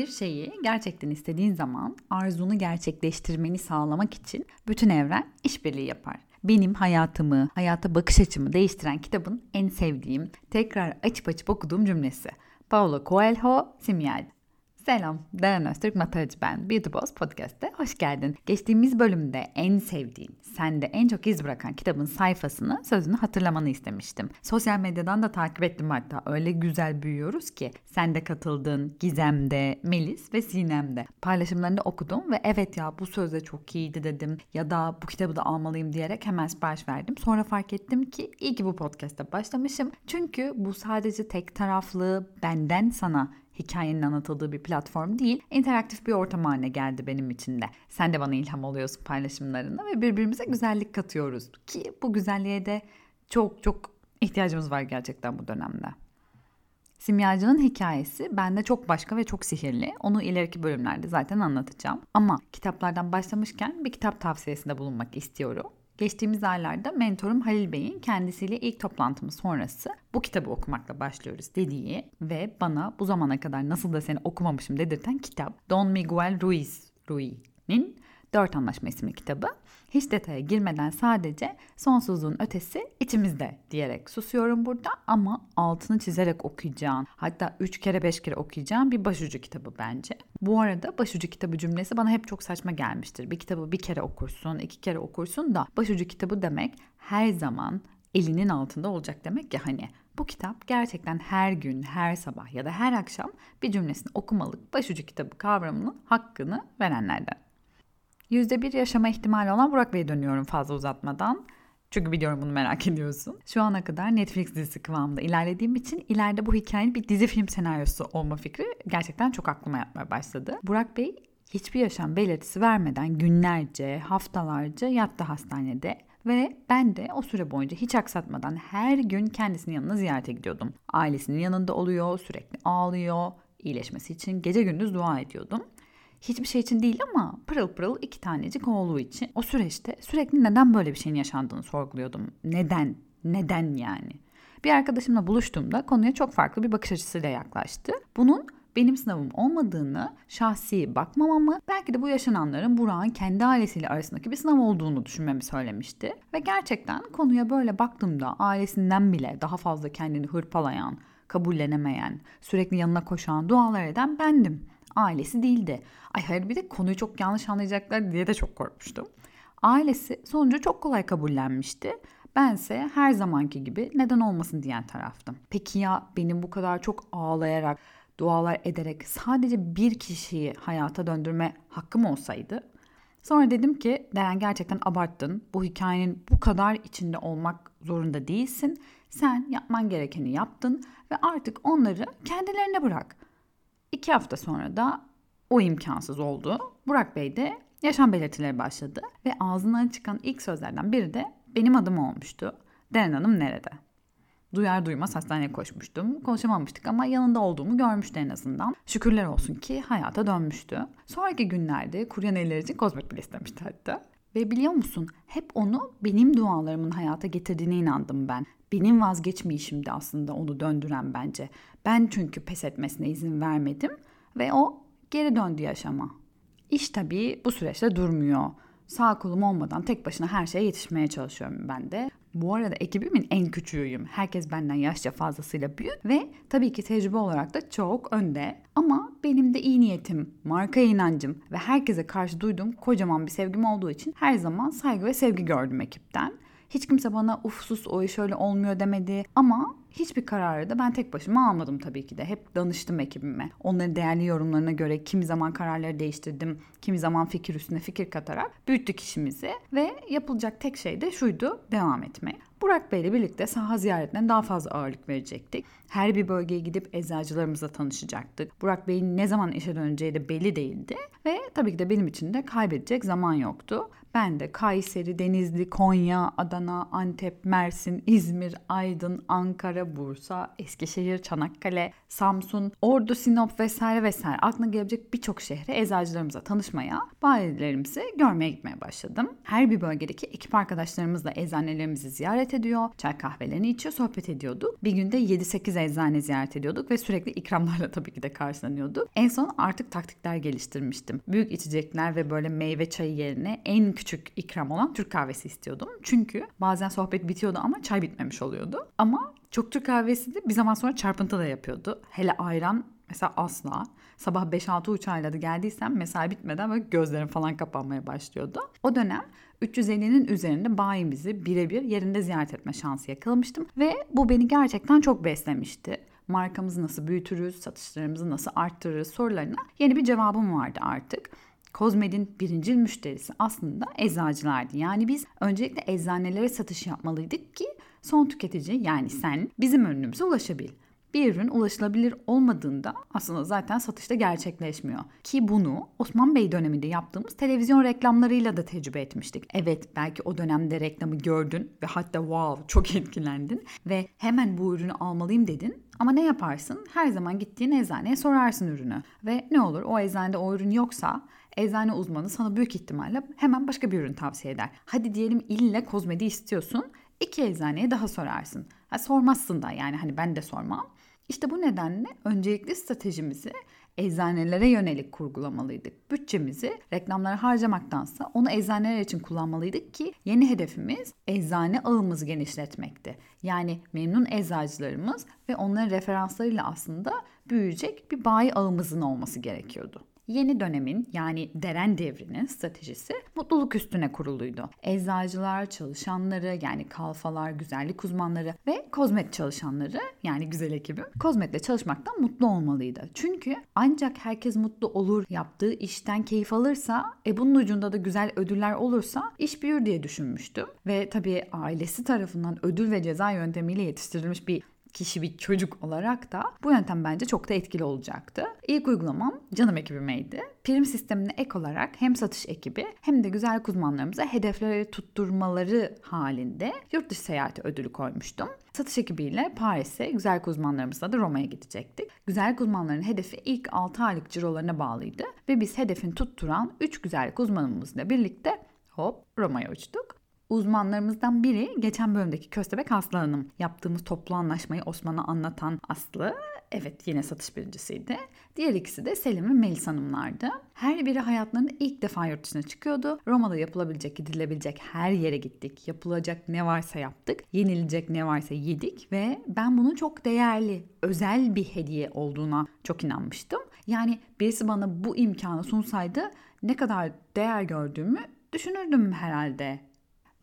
Bir şeyi gerçekten istediğin zaman arzunu gerçekleştirmeni sağlamak için bütün evren işbirliği yapar. Benim hayatımı, hayata bakış açımı değiştiren kitabın en sevdiğim, tekrar açıp açıp okuduğum cümlesi. Paulo Coelho, Simyal. Selam, Deren Öztürk Mataracı ben. Beauty Boss Podcast'te hoş geldin. Geçtiğimiz bölümde en sevdiğim, sende en çok iz bırakan kitabın sayfasını, sözünü hatırlamanı istemiştim. Sosyal medyadan da takip ettim hatta. Öyle güzel büyüyoruz ki. Sen de katıldın, Gizem'de, Melis ve Sinem'de. Paylaşımlarını okudum ve evet ya bu sözde çok iyiydi dedim. Ya da bu kitabı da almalıyım diyerek hemen sipariş verdim. Sonra fark ettim ki iyi ki bu podcast'ta başlamışım. Çünkü bu sadece tek taraflı benden sana hikayenin anlatıldığı bir platform değil, interaktif bir ortam haline geldi benim için de. Sen de bana ilham oluyorsun paylaşımlarına ve birbirimize güzellik katıyoruz. Ki bu güzelliğe de çok çok ihtiyacımız var gerçekten bu dönemde. Simyacının hikayesi bende çok başka ve çok sihirli. Onu ileriki bölümlerde zaten anlatacağım. Ama kitaplardan başlamışken bir kitap tavsiyesinde bulunmak istiyorum. Geçtiğimiz aylarda mentorum Halil Bey'in kendisiyle ilk toplantımız sonrası bu kitabı okumakla başlıyoruz dediği ve bana bu zamana kadar nasıl da seni okumamışım dedirten kitap Don Miguel Ruiz Rui'nin Dört Anlaşma isimli kitabı. Hiç detaya girmeden sadece sonsuzluğun ötesi içimizde diyerek susuyorum burada ama altını çizerek okuyacağım. Hatta üç kere beş kere okuyacağım bir başucu kitabı bence. Bu arada başucu kitabı cümlesi bana hep çok saçma gelmiştir. Bir kitabı bir kere okursun, iki kere okursun da başucu kitabı demek her zaman elinin altında olacak demek ya hani. Bu kitap gerçekten her gün, her sabah ya da her akşam bir cümlesini okumalık başucu kitabı kavramının hakkını verenlerden. %1 yaşama ihtimali olan Burak Bey'e dönüyorum fazla uzatmadan. Çünkü biliyorum bunu merak ediyorsun. Şu ana kadar Netflix dizisi kıvamında ilerlediğim için ileride bu hikayenin bir dizi film senaryosu olma fikri gerçekten çok aklıma yatmaya başladı. Burak Bey hiçbir yaşam belirtisi vermeden günlerce, haftalarca yattı hastanede ve ben de o süre boyunca hiç aksatmadan her gün kendisinin yanına ziyarete gidiyordum. Ailesinin yanında oluyor, sürekli ağlıyor, iyileşmesi için gece gündüz dua ediyordum hiçbir şey için değil ama pırıl pırıl iki tanecik oğlu için. O süreçte sürekli neden böyle bir şeyin yaşandığını sorguluyordum. Neden? Neden yani? Bir arkadaşımla buluştuğumda konuya çok farklı bir bakış açısıyla yaklaştı. Bunun benim sınavım olmadığını, şahsi bakmamamı, belki de bu yaşananların Burak'ın kendi ailesiyle arasındaki bir sınav olduğunu düşünmemi söylemişti. Ve gerçekten konuya böyle baktığımda ailesinden bile daha fazla kendini hırpalayan, kabullenemeyen, sürekli yanına koşan, dualar eden bendim ailesi değildi. Ay hayır bir de konuyu çok yanlış anlayacaklar diye de çok korkmuştum. Ailesi sonucu çok kolay kabullenmişti. Bense her zamanki gibi neden olmasın diyen taraftım. Peki ya benim bu kadar çok ağlayarak, dualar ederek sadece bir kişiyi hayata döndürme hakkım olsaydı? Sonra dedim ki Deren gerçekten abarttın. Bu hikayenin bu kadar içinde olmak zorunda değilsin. Sen yapman gerekeni yaptın ve artık onları kendilerine bırak. İki hafta sonra da o imkansız oldu. Burak Bey de yaşam belirtileri başladı ve ağzından çıkan ilk sözlerden biri de benim adım olmuştu. Deren Hanım nerede? Duyar duymaz hastaneye koşmuştum. Konuşamamıştık ama yanında olduğumu görmüştü en azından. Şükürler olsun ki hayata dönmüştü. Sonraki günlerde kuryan eller için kozmetik bile istemişti hatta. Ve biliyor musun hep onu benim dualarımın hayata getirdiğine inandım ben. Benim vazgeçmeyişimdi aslında onu döndüren bence. Ben çünkü pes etmesine izin vermedim ve o geri döndü yaşama. İş tabii bu süreçte durmuyor. Sağ kolum olmadan tek başına her şeye yetişmeye çalışıyorum ben de. Bu arada ekibimin en küçüğüyüm. Herkes benden yaşça fazlasıyla büyük ve tabii ki tecrübe olarak da çok önde. Ama benim de iyi niyetim, marka inancım ve herkese karşı duyduğum kocaman bir sevgim olduğu için her zaman saygı ve sevgi gördüm ekipten. Hiç kimse bana uf sus o iş öyle olmuyor demedi. Ama hiçbir kararı da ben tek başıma almadım tabii ki de. Hep danıştım ekibime. Onların değerli yorumlarına göre kimi zaman kararları değiştirdim. Kimi zaman fikir üstüne fikir katarak büyüttük işimizi. Ve yapılacak tek şey de şuydu devam etmek. Burak Bey ile birlikte saha ziyaretine daha fazla ağırlık verecektik. Her bir bölgeye gidip eczacılarımızla tanışacaktık. Burak Bey'in ne zaman işe döneceği de belli değildi. Ve tabii ki de benim için de kaybedecek zaman yoktu. Ben de Kayseri, Denizli, Konya, Adana, Antep, Mersin, İzmir, Aydın, Ankara, Bursa, Eskişehir, Çanakkale, Samsun, Ordu, Sinop vesaire vesaire aklına gelebilecek birçok şehre eczacılarımıza tanışmaya, bayilerimizi görmeye gitmeye başladım. Her bir bölgedeki ekip arkadaşlarımızla eczanelerimizi ziyaret ediyor, çay kahvelerini içiyor, sohbet ediyorduk. Bir günde 7-8 eczane ziyaret ediyorduk ve sürekli ikramlarla tabii ki de karşılanıyorduk. En son artık taktikler geliştirmiştim. Büyük içecekler ve böyle meyve çayı yerine en küçük ikram olan Türk kahvesi istiyordum. Çünkü bazen sohbet bitiyordu ama çay bitmemiş oluyordu. Ama çok Türk kahvesi de bir zaman sonra çarpıntı da yapıyordu. Hele ayran mesela asla. Sabah 5-6 uçağıyla da geldiysem mesai bitmeden böyle gözlerim falan kapanmaya başlıyordu. O dönem 350'nin üzerinde bayimizi birebir yerinde ziyaret etme şansı yakalamıştım ve bu beni gerçekten çok beslemişti markamızı nasıl büyütürüz, satışlarımızı nasıl arttırırız sorularına yeni bir cevabım vardı artık. Kozmed'in birincil müşterisi aslında eczacılardı. Yani biz öncelikle eczanelere satış yapmalıydık ki son tüketici yani sen bizim ürünümüze ulaşabil. Bir ürün ulaşılabilir olmadığında aslında zaten satışta gerçekleşmiyor. Ki bunu Osman Bey döneminde yaptığımız televizyon reklamlarıyla da tecrübe etmiştik. Evet belki o dönemde reklamı gördün ve hatta wow çok etkilendin ve hemen bu ürünü almalıyım dedin. Ama ne yaparsın? Her zaman gittiğin eczaneye sorarsın ürünü. Ve ne olur o eczanede o ürün yoksa eczane uzmanı sana büyük ihtimalle hemen başka bir ürün tavsiye eder. Hadi diyelim ille kozmedi istiyorsun. iki eczaneye daha sorarsın. Ha, sormazsın da yani hani ben de sormam. İşte bu nedenle öncelikli stratejimizi eczanelere yönelik kurgulamalıydık. Bütçemizi reklamlara harcamaktansa onu eczaneler için kullanmalıydık ki yeni hedefimiz eczane ağımızı genişletmekti. Yani memnun eczacılarımız ve onların referanslarıyla aslında büyüyecek bir bayi ağımızın olması gerekiyordu. Yeni dönemin yani deren devrinin stratejisi mutluluk üstüne kuruluydu. Eczacılar, çalışanları yani kalfalar, güzellik uzmanları ve kozmet çalışanları yani güzel ekibim kozmetle çalışmaktan mutlu olmalıydı. Çünkü ancak herkes mutlu olur, yaptığı işten keyif alırsa, e bunun ucunda da güzel ödüller olursa iş büyür diye düşünmüştüm. Ve tabii ailesi tarafından ödül ve ceza yöntemiyle yetiştirilmiş bir kişi bir çocuk olarak da bu yöntem bence çok da etkili olacaktı. İlk uygulamam canım ekibimeydi. Prim sistemine ek olarak hem satış ekibi hem de güzel uzmanlarımıza hedefleri tutturmaları halinde yurt dışı seyahati ödülü koymuştum. Satış ekibiyle Paris'e, güzel uzmanlarımızla da Roma'ya gidecektik. Güzel uzmanların hedefi ilk 6 aylık cirolarına bağlıydı ve biz hedefin tutturan 3 güzellik uzmanımızla birlikte hop Roma'ya uçtuk. Uzmanlarımızdan biri geçen bölümdeki Köstebek Aslı Hanım. Yaptığımız toplu anlaşmayı Osman'a anlatan Aslı. Evet yine satış birincisiydi. Diğer ikisi de Selim ve Melis Hanımlardı. Her biri hayatlarında ilk defa yurt dışına çıkıyordu. Roma'da yapılabilecek, gidilebilecek her yere gittik. Yapılacak ne varsa yaptık. Yenilecek ne varsa yedik ve ben bunun çok değerli, özel bir hediye olduğuna çok inanmıştım. Yani birisi bana bu imkanı sunsaydı ne kadar değer gördüğümü düşünürdüm herhalde.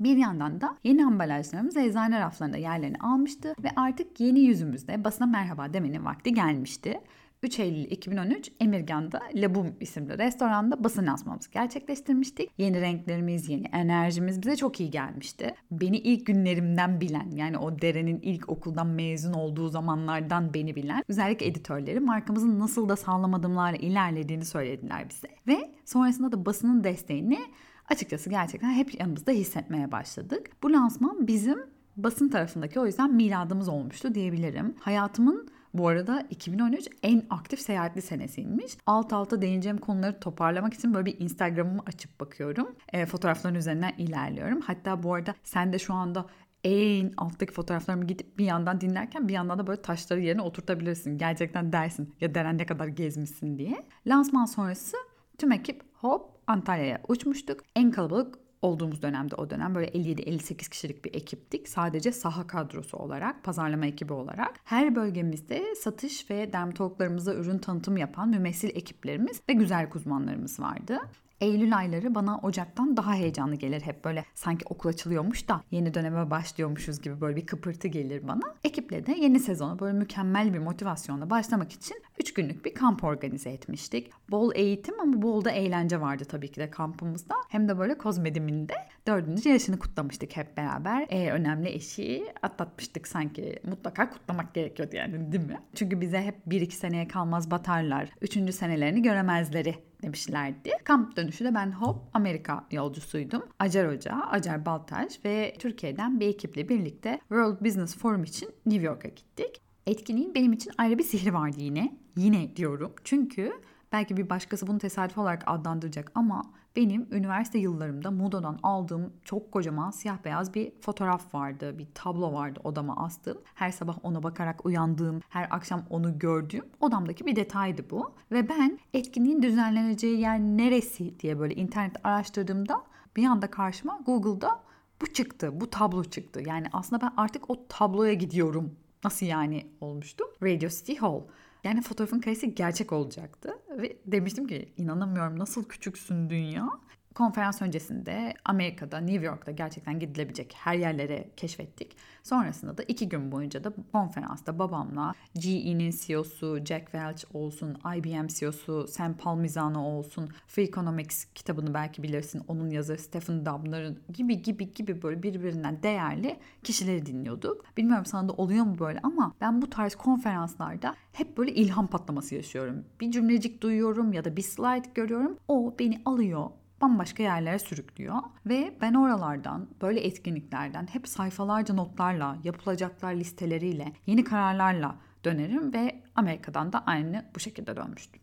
Bir yandan da yeni ambalajlarımız eczane raflarında yerlerini almıştı ve artık yeni yüzümüzde basına merhaba demenin vakti gelmişti. 3 Eylül 2013 Emirgan'da Labum isimli restoranda basın asmamızı gerçekleştirmiştik. Yeni renklerimiz, yeni enerjimiz bize çok iyi gelmişti. Beni ilk günlerimden bilen yani o Deren'in ilk okuldan mezun olduğu zamanlardan beni bilen güzellik editörleri markamızın nasıl da sağlam adımlarla ilerlediğini söylediler bize. Ve sonrasında da basının desteğini açıkçası gerçekten hep yanımızda hissetmeye başladık. Bu lansman bizim basın tarafındaki o yüzden miladımız olmuştu diyebilirim. Hayatımın bu arada 2013 en aktif seyahatli senesiymiş. Alt alta değineceğim konuları toparlamak için böyle bir Instagram'ımı açıp bakıyorum. E, fotoğrafların üzerinden ilerliyorum. Hatta bu arada sen de şu anda en alttaki fotoğraflarımı gidip bir yandan dinlerken bir yandan da böyle taşları yerine oturtabilirsin. Gerçekten dersin ya Deren ne kadar gezmişsin diye. Lansman sonrası tüm ekip hop Antalya'ya uçmuştuk. En kalabalık olduğumuz dönemde o dönem böyle 57-58 kişilik bir ekiptik. Sadece saha kadrosu olarak, pazarlama ekibi olarak. Her bölgemizde satış ve dermatologlarımıza ürün tanıtım yapan mümessil ekiplerimiz ve güzel uzmanlarımız vardı. Eylül ayları bana Ocak'tan daha heyecanlı gelir. Hep böyle sanki okul açılıyormuş da yeni döneme başlıyormuşuz gibi böyle bir kıpırtı gelir bana. Ekiple de yeni sezona böyle mükemmel bir motivasyonla başlamak için 3 günlük bir kamp organize etmiştik. Bol eğitim ama bol da eğlence vardı tabii ki de kampımızda. Hem de böyle kozmediminde dördüncü yaşını kutlamıştık hep beraber. E, önemli eşiği atlatmıştık sanki. Mutlaka kutlamak gerekiyordu yani değil mi? Çünkü bize hep 1-2 seneye kalmaz batarlar. Üçüncü senelerini göremezleri demişlerdi. Kamp dönüşü de ben hop Amerika yolcusuydum. Acar Hoca, Acar Baltaş ve Türkiye'den bir ekiple birlikte World Business Forum için New York'a gittik. Etkinliğin benim için ayrı bir sihri vardı yine. Yine diyorum. Çünkü belki bir başkası bunu tesadüf olarak adlandıracak ama benim üniversite yıllarımda Mudo'dan aldığım çok kocaman siyah beyaz bir fotoğraf vardı. Bir tablo vardı odama astığım. Her sabah ona bakarak uyandığım, her akşam onu gördüğüm odamdaki bir detaydı bu. Ve ben etkinliğin düzenleneceği yer neresi diye böyle internet araştırdığımda bir anda karşıma Google'da bu çıktı, bu tablo çıktı. Yani aslında ben artık o tabloya gidiyorum. Nasıl yani olmuştu? Radio City Hall. Yani fotoğrafın karesi gerçek olacaktı. Ve demiştim ki inanamıyorum nasıl küçüksün dünya. Konferans öncesinde Amerika'da, New York'ta gerçekten gidilebilecek her yerlere keşfettik. Sonrasında da iki gün boyunca da konferansta babamla GE'nin CEO'su Jack Welch olsun, IBM CEO'su Sam Palmisano olsun, Free Economics kitabını belki bilirsin onun yazarı Stephen Dubner'ın gibi gibi gibi böyle birbirinden değerli kişileri dinliyorduk. Bilmiyorum sana da oluyor mu böyle ama ben bu tarz konferanslarda hep böyle ilham patlaması yaşıyorum. Bir cümlecik duyuyorum ya da bir slide görüyorum. O beni alıyor bambaşka yerlere sürüklüyor. Ve ben oralardan, böyle etkinliklerden hep sayfalarca notlarla, yapılacaklar listeleriyle, yeni kararlarla dönerim ve Amerika'dan da aynı bu şekilde dönmüştüm.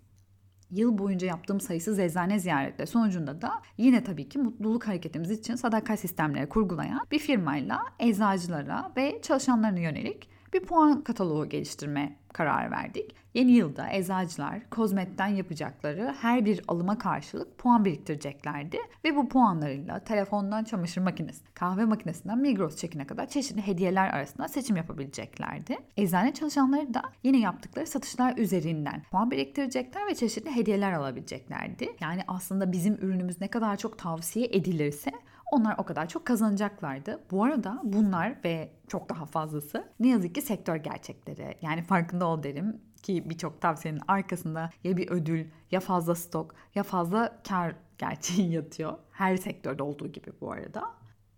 Yıl boyunca yaptığım sayısız eczane ziyaretleri sonucunda da yine tabii ki mutluluk hareketimiz için sadakat sistemleri kurgulayan bir firmayla eczacılara ve çalışanlarına yönelik bir puan kataloğu geliştirme kararı verdik. Yeni yılda eczacılar kozmetten yapacakları her bir alıma karşılık puan biriktireceklerdi ve bu puanlarıyla telefondan çamaşır makinesi, kahve makinesinden Migros çekine kadar çeşitli hediyeler arasında seçim yapabileceklerdi. Eczane çalışanları da yine yaptıkları satışlar üzerinden puan biriktirecekler ve çeşitli hediyeler alabileceklerdi. Yani aslında bizim ürünümüz ne kadar çok tavsiye edilirse onlar o kadar çok kazanacaklardı. Bu arada bunlar ve çok daha fazlası ne yazık ki sektör gerçekleri. Yani farkında ol derim ki birçok tavsiyenin arkasında ya bir ödül ya fazla stok ya fazla kar gerçeği yatıyor. Her sektörde olduğu gibi bu arada.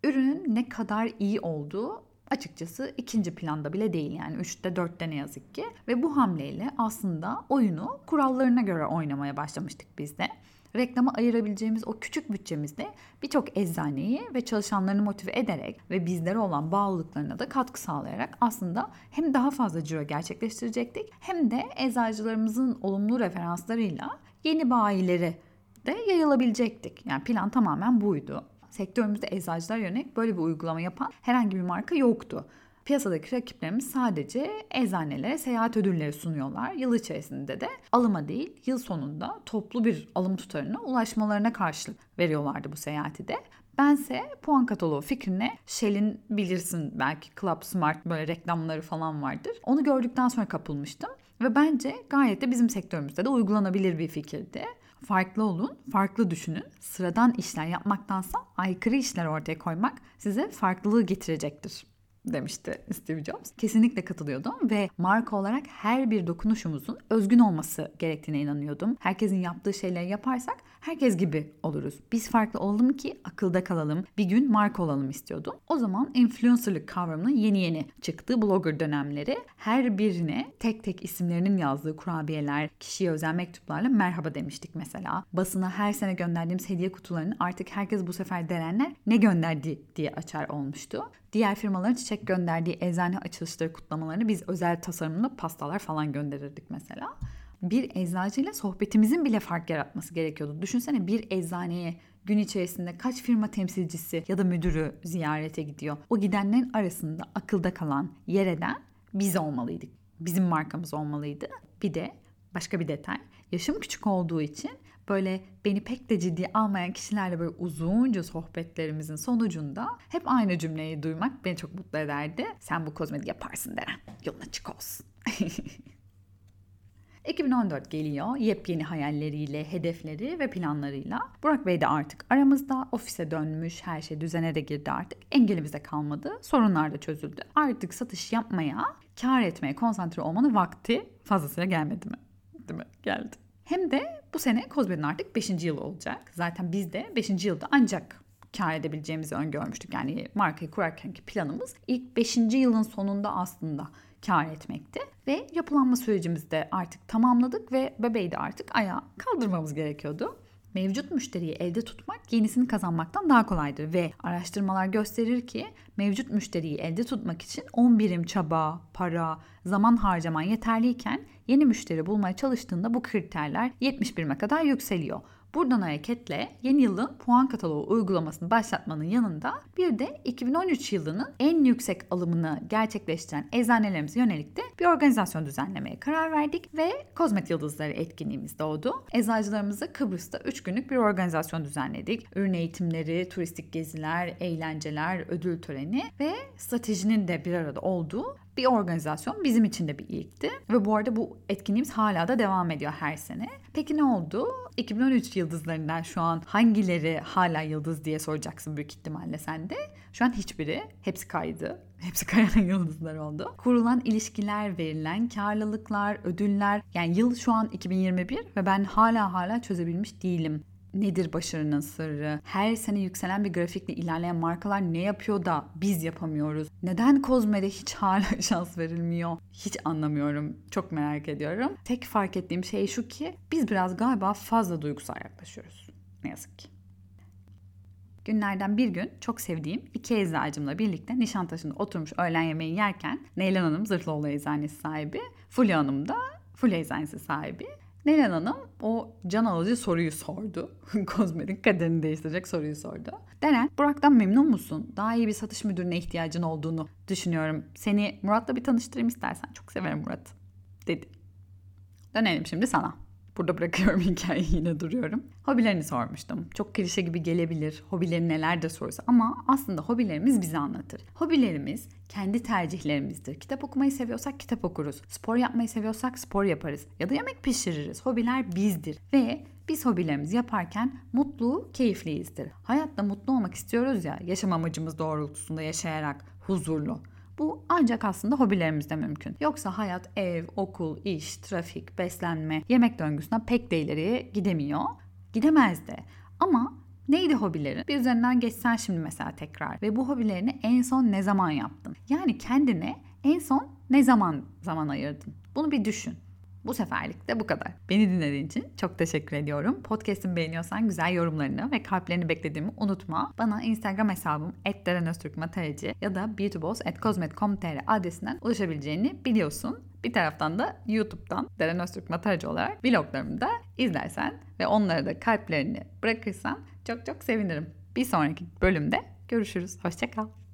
Ürünün ne kadar iyi olduğu açıkçası ikinci planda bile değil yani 3'te 4'te ne yazık ki. Ve bu hamleyle aslında oyunu kurallarına göre oynamaya başlamıştık biz de reklama ayırabileceğimiz o küçük bütçemizde birçok eczaneyi ve çalışanlarını motive ederek ve bizlere olan bağlılıklarına da katkı sağlayarak aslında hem daha fazla ciro gerçekleştirecektik hem de eczacılarımızın olumlu referanslarıyla yeni bayilere de yayılabilecektik. Yani plan tamamen buydu. Sektörümüzde eczacılar yönelik böyle bir uygulama yapan herhangi bir marka yoktu. Piyasadaki rakiplerimiz sadece eczanelere seyahat ödülleri sunuyorlar. Yıl içerisinde de alıma değil yıl sonunda toplu bir alım tutarına ulaşmalarına karşılık veriyorlardı bu seyahati de. Bense puan kataloğu fikrine Shell'in bilirsin belki Club Smart böyle reklamları falan vardır. Onu gördükten sonra kapılmıştım. Ve bence gayet de bizim sektörümüzde de uygulanabilir bir fikirdi. Farklı olun, farklı düşünün. Sıradan işler yapmaktansa aykırı işler ortaya koymak size farklılığı getirecektir demişti Steve Jobs. Kesinlikle katılıyordum ve marka olarak her bir dokunuşumuzun özgün olması gerektiğine inanıyordum. Herkesin yaptığı şeyleri yaparsak herkes gibi oluruz. Biz farklı olalım ki akılda kalalım. Bir gün marka olalım istiyordum. O zaman influencerlık kavramının yeni yeni çıktığı blogger dönemleri her birine tek tek isimlerinin yazdığı kurabiyeler, kişiye özel mektuplarla merhaba demiştik mesela. Basına her sene gönderdiğimiz hediye kutularını artık herkes bu sefer derenler ne gönderdi diye açar olmuştu. Diğer firmaların çiçek gönderdiği eczane açılışları kutlamalarını biz özel tasarımlı pastalar falan gönderirdik mesela. Bir eczacıyla sohbetimizin bile fark yaratması gerekiyordu. Düşünsene bir eczaneye gün içerisinde kaç firma temsilcisi ya da müdürü ziyarete gidiyor. O gidenlerin arasında akılda kalan, yer eden biz olmalıydık. Bizim markamız olmalıydı. Bir de başka bir detay. Yaşım küçük olduğu için böyle beni pek de ciddi almayan kişilerle böyle uzunca sohbetlerimizin sonucunda hep aynı cümleyi duymak beni çok mutlu ederdi. Sen bu kozmetik yaparsın Deren. Yolun açık olsun. 2014 geliyor yepyeni hayalleriyle, hedefleri ve planlarıyla. Burak Bey de artık aramızda, ofise dönmüş, her şey düzene de girdi artık. Engelimiz kalmadı, sorunlar da çözüldü. Artık satış yapmaya, kar etmeye konsantre olmanın vakti fazlasıyla gelmedi mi? Değil mi? Geldi. Hem de bu sene Kozbe'nin artık 5. yılı olacak. Zaten biz de 5. yılda ancak kar edebileceğimizi öngörmüştük. Yani markayı kurarkenki planımız ilk 5. yılın sonunda aslında kar etmekti. Ve yapılanma sürecimizi de artık tamamladık ve bebeği de artık ayağa kaldırmamız gerekiyordu. Mevcut müşteriyi elde tutmak yenisini kazanmaktan daha kolaydır ve araştırmalar gösterir ki mevcut müşteriyi elde tutmak için 10 birim çaba, para, zaman harcaman yeterliyken yeni müşteri bulmaya çalıştığında bu kriterler 70 birime kadar yükseliyor. Buradan hareketle yeni yılın puan kataloğu uygulamasını başlatmanın yanında bir de 2013 yılının en yüksek alımını gerçekleştiren eczanelerimize yönelik de bir organizasyon düzenlemeye karar verdik ve Kozmet Yıldızları etkinliğimiz doğdu. Eczacılarımızı Kıbrıs'ta 3 günlük bir organizasyon düzenledik. Ürün eğitimleri, turistik geziler, eğlenceler, ödül töreni ve stratejinin de bir arada olduğu bir organizasyon bizim için de bir ilkti. Ve bu arada bu etkinliğimiz hala da devam ediyor her sene. Peki ne oldu? 2013 yıldızlarından şu an hangileri hala yıldız diye soracaksın büyük ihtimalle sen de. Şu an hiçbiri. Hepsi kaydı. Hepsi kayan yıldızlar oldu. Kurulan ilişkiler, verilen karlılıklar, ödüller. Yani yıl şu an 2021 ve ben hala hala çözebilmiş değilim nedir başarının sırrı? Her sene yükselen bir grafikle ilerleyen markalar ne yapıyor da biz yapamıyoruz? Neden Kozme'de hiç hala şans verilmiyor? Hiç anlamıyorum. Çok merak ediyorum. Tek fark ettiğim şey şu ki biz biraz galiba fazla duygusal yaklaşıyoruz. Ne yazık ki. Günlerden bir gün çok sevdiğim iki eczacımla birlikte Nişantaşı'nda oturmuş öğlen yemeği yerken Neylan Hanım Zırhlıoğlu Eczanesi sahibi, Fulya Hanım da Fulya Eczanesi sahibi Neren Hanım o can alıcı soruyu sordu. Kozmetik kaderini değiştirecek soruyu sordu. Deren, Burak'tan memnun musun? Daha iyi bir satış müdürüne ihtiyacın olduğunu düşünüyorum. Seni Murat'la bir tanıştırayım istersen. Çok severim Murat. Dedi. Dönelim şimdi sana. Burada bırakıyorum hikayeyi yine duruyorum. Hobilerini sormuştum. Çok klişe gibi gelebilir. Hobileri neler de sorusu ama aslında hobilerimiz bizi anlatır. Hobilerimiz kendi tercihlerimizdir. Kitap okumayı seviyorsak kitap okuruz. Spor yapmayı seviyorsak spor yaparız. Ya da yemek pişiririz. Hobiler bizdir. Ve biz hobilerimizi yaparken mutlu, keyifliyizdir. Hayatta mutlu olmak istiyoruz ya, yaşam amacımız doğrultusunda yaşayarak huzurlu. Bu ancak aslında hobilerimizde mümkün. Yoksa hayat ev, okul, iş, trafik, beslenme, yemek döngüsünden pek de ileriye gidemiyor. Gidemez de. Ama Neydi hobilerin? Bir üzerinden geçsen şimdi mesela tekrar. Ve bu hobilerini en son ne zaman yaptın? Yani kendine en son ne zaman zaman ayırdın? Bunu bir düşün. Bu seferlik de bu kadar. Beni dinlediğin için çok teşekkür ediyorum. Podcast'imi beğeniyorsan güzel yorumlarını ve kalplerini beklediğimi unutma. Bana Instagram hesabım @derenöztürkmatereci ya da beautyboss@cosmet.com.tr adresinden ulaşabileceğini biliyorsun. Bir taraftan da YouTube'dan Deren Öztürk Matarcı olarak vloglarımı da izlersen ve onlara da kalplerini bırakırsan çok çok sevinirim. Bir sonraki bölümde görüşürüz. Hoşçakal.